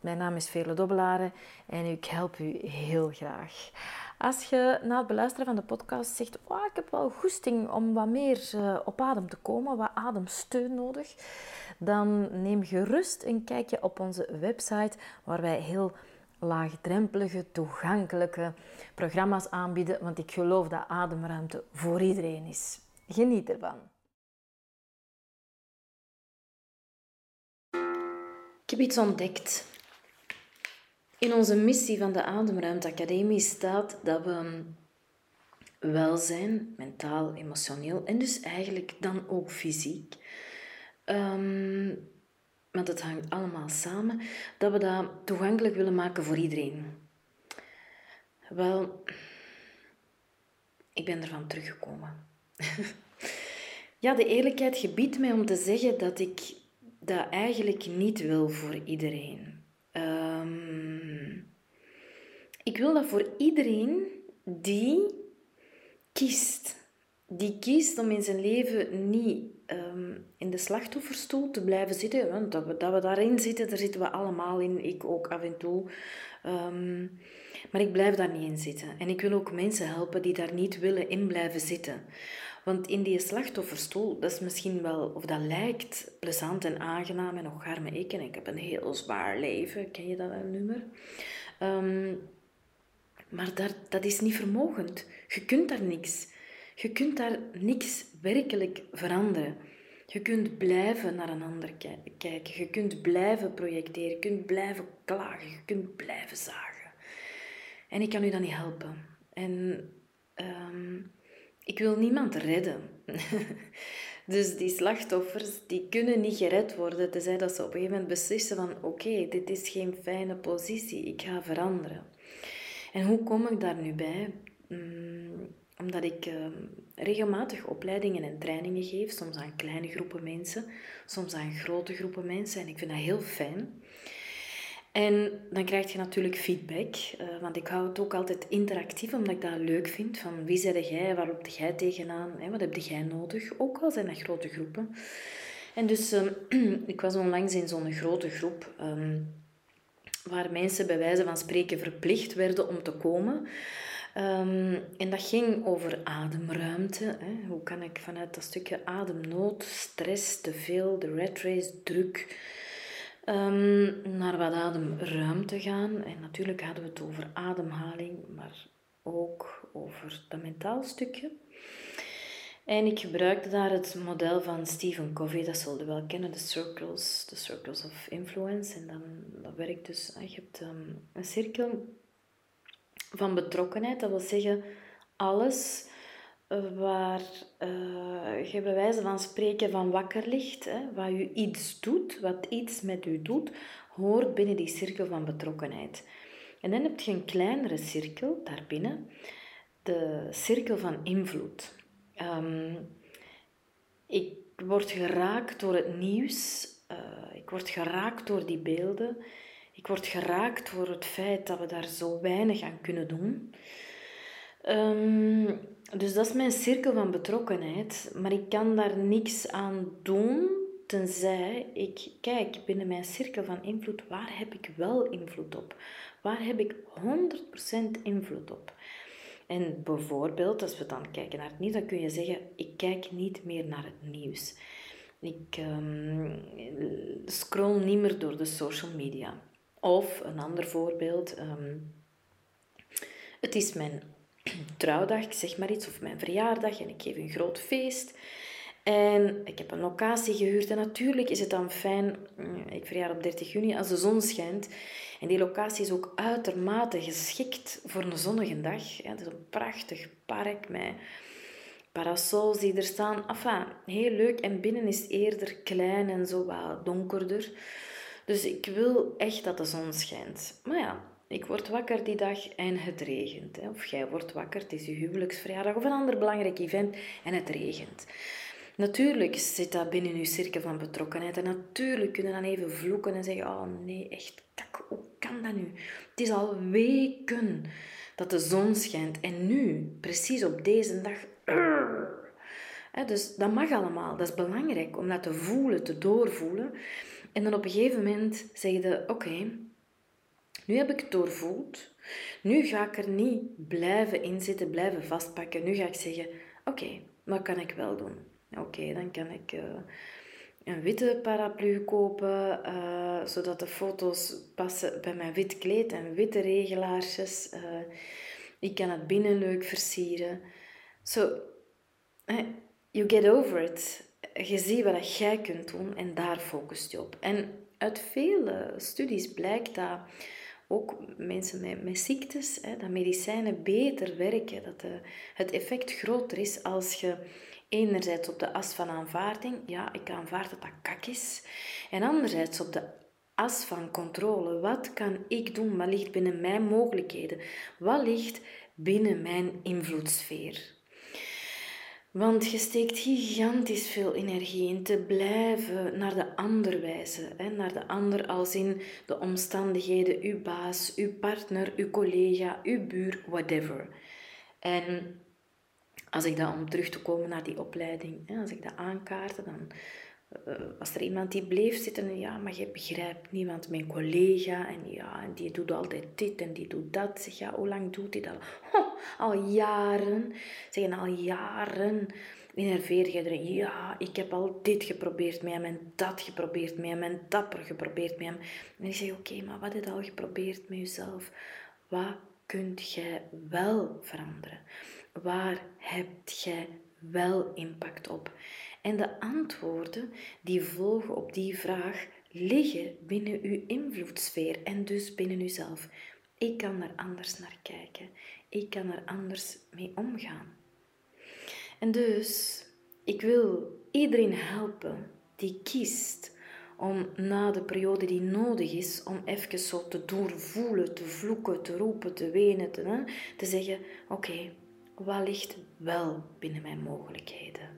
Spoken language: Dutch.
Mijn naam is Veerle Dobbelaren en ik help u heel graag. Als je na het beluisteren van de podcast zegt, oh, ik heb wel goesting om wat meer uh, op adem te komen, wat ademsteun nodig, dan neem gerust een kijkje op onze website waar wij heel laagdrempelige, toegankelijke programma's aanbieden, want ik geloof dat ademruimte voor iedereen is. Geniet ervan. Ik heb iets ontdekt. In onze missie van de Ademruimte Academie staat dat we welzijn, mentaal, emotioneel en dus eigenlijk dan ook fysiek, um, want het hangt allemaal samen, dat we dat toegankelijk willen maken voor iedereen. Wel, ik ben ervan teruggekomen. ja, de eerlijkheid gebiedt mij om te zeggen dat ik dat eigenlijk niet wil voor iedereen. Ik wil dat voor iedereen die kiest. Die kiest om in zijn leven niet ehm, in de slachtofferstoel te blijven zitten. Want dat we, dat we daarin zitten, daar zitten we allemaal in. Ik ook af en toe. Ehm, maar ik blijf daar niet in zitten. En ik wil ook mensen helpen die daar niet willen in blijven zitten. Want in die slachtofferstoel, dat is misschien wel, of dat lijkt plezant en aangenaam en nog arme ik en ik heb een heel zwaar leven, ken je dat nummer? Um, maar daar, dat is niet vermogend. Je kunt daar niks. Je kunt daar niks werkelijk veranderen. Je kunt blijven naar een ander kijken. Je kunt blijven projecteren. Je kunt blijven klagen. Je kunt blijven zagen. En ik kan u dan niet helpen. En um, ik wil niemand redden. dus die slachtoffers, die kunnen niet gered worden, tenzij dat ze op een gegeven moment beslissen van oké, dit is geen fijne positie, ik ga veranderen. En hoe kom ik daar nu bij? Mm, omdat ik uh, regelmatig opleidingen en trainingen geef, soms aan kleine groepen mensen, soms aan grote groepen mensen. En ik vind dat heel fijn. En dan krijg je natuurlijk feedback, uh, want ik hou het ook altijd interactief, omdat ik dat leuk vind. Van wie zei jij, waar loop jij tegenaan, hè, wat heb jij nodig? Ook al zijn dat grote groepen. En dus, uh, ik was onlangs in zo'n grote groep, um, waar mensen bij wijze van spreken verplicht werden om te komen. Um, en dat ging over ademruimte. Hè. Hoe kan ik vanuit dat stukje ademnood, stress, te veel, de red race, druk um, naar wat ademruimte gaan. En natuurlijk hadden we het over ademhaling, maar ook over dat mentaal stukje. En ik gebruikte daar het model van Stephen Covey, dat zullen we wel kennen, de circles, de circles of influence. En dan, dat werkt dus, je hebt um, een cirkel van betrokkenheid, dat wil zeggen alles waar uh, je bij wijze van spreken van wakker ligt, hè, wat u iets doet, wat iets met u doet, hoort binnen die cirkel van betrokkenheid. En dan heb je een kleinere cirkel daarbinnen, de cirkel van invloed. Um, ik word geraakt door het nieuws, uh, ik word geraakt door die beelden, ik word geraakt door het feit dat we daar zo weinig aan kunnen doen. Um, dus dat is mijn cirkel van betrokkenheid, maar ik kan daar niks aan doen tenzij ik kijk binnen mijn cirkel van invloed, waar heb ik wel invloed op? Waar heb ik 100% invloed op? En bijvoorbeeld, als we dan kijken naar het nieuws, dan kun je zeggen, ik kijk niet meer naar het nieuws. Ik um, scroll niet meer door de social media. Of een ander voorbeeld, um, het is mijn trouwdag, ik zeg maar iets, of mijn verjaardag en ik geef een groot feest. En ik heb een locatie gehuurd en natuurlijk is het dan fijn, mm, ik verjaar op 30 juni, als de zon schijnt. En die locatie is ook uitermate geschikt voor een zonnige dag. Het is een prachtig park met parasols die er staan. Enfin, heel leuk. En binnen is eerder klein en zo wat donkerder. Dus ik wil echt dat de zon schijnt. Maar ja, ik word wakker die dag en het regent. Of jij wordt wakker, het is je huwelijksverjaardag of een ander belangrijk event en het regent. Natuurlijk zit dat binnen je cirkel van betrokkenheid. En natuurlijk kunnen dan even vloeken en zeggen: Oh nee, echt kak, hoe kan dat nu? Het is al weken dat de zon schijnt. En nu, precies op deze dag. dus dat mag allemaal. Dat is belangrijk om dat te voelen, te doorvoelen. En dan op een gegeven moment zeg je: Oké, nu heb ik het doorvoeld. Nu ga ik er niet blijven inzitten, blijven vastpakken. Nu ga ik zeggen: Oké, wat kan ik wel doen? Oké, dan kan ik uh, een witte paraplu kopen, uh, zodat de foto's passen bij mijn wit kleed en witte regelaarsjes. Uh, ik kan het binnen leuk versieren. So, you get over it. Je ziet wat jij kunt doen en daar focust je op. En uit vele studies blijkt dat ook mensen met, met ziektes, hè, dat medicijnen beter werken, dat de, het effect groter is als je enerzijds op de as van aanvaarding, ja, ik aanvaard dat dat kak is, en anderzijds op de as van controle. Wat kan ik doen? Wat ligt binnen mijn mogelijkheden? Wat ligt binnen mijn invloedssfeer? Want je steekt gigantisch veel energie in te blijven naar de ander wijzen. Hè? Naar de ander als in de omstandigheden, uw baas, uw partner, uw collega, uw buur, whatever. En als ik dan om terug te komen naar die opleiding, hè, als ik dat aankaartte, dan uh, was er iemand die bleef zitten. Ja, maar je begrijpt niet, want mijn collega, en ja, en die doet altijd dit en die doet dat. Zeg, ja, hoe lang doet hij dat? al jaren. Zeg, al jaren enerveer je erin. Ja, ik heb al dit geprobeerd met hem en dat geprobeerd met hem en dapper geprobeerd met hem. En ik zeg, oké, maar wat heb je al geprobeerd met jezelf? Wat kunt jij wel veranderen? Waar hebt jij wel impact op? En de antwoorden die volgen op die vraag liggen binnen uw invloedssfeer en dus binnen uzelf. Ik kan er anders naar kijken. Ik kan er anders mee omgaan. En dus, ik wil iedereen helpen die kiest om na de periode die nodig is, om even zo te doorvoelen, te vloeken, te roepen, te wenen, te, te zeggen: Oké, ligt wel binnen mijn mogelijkheden?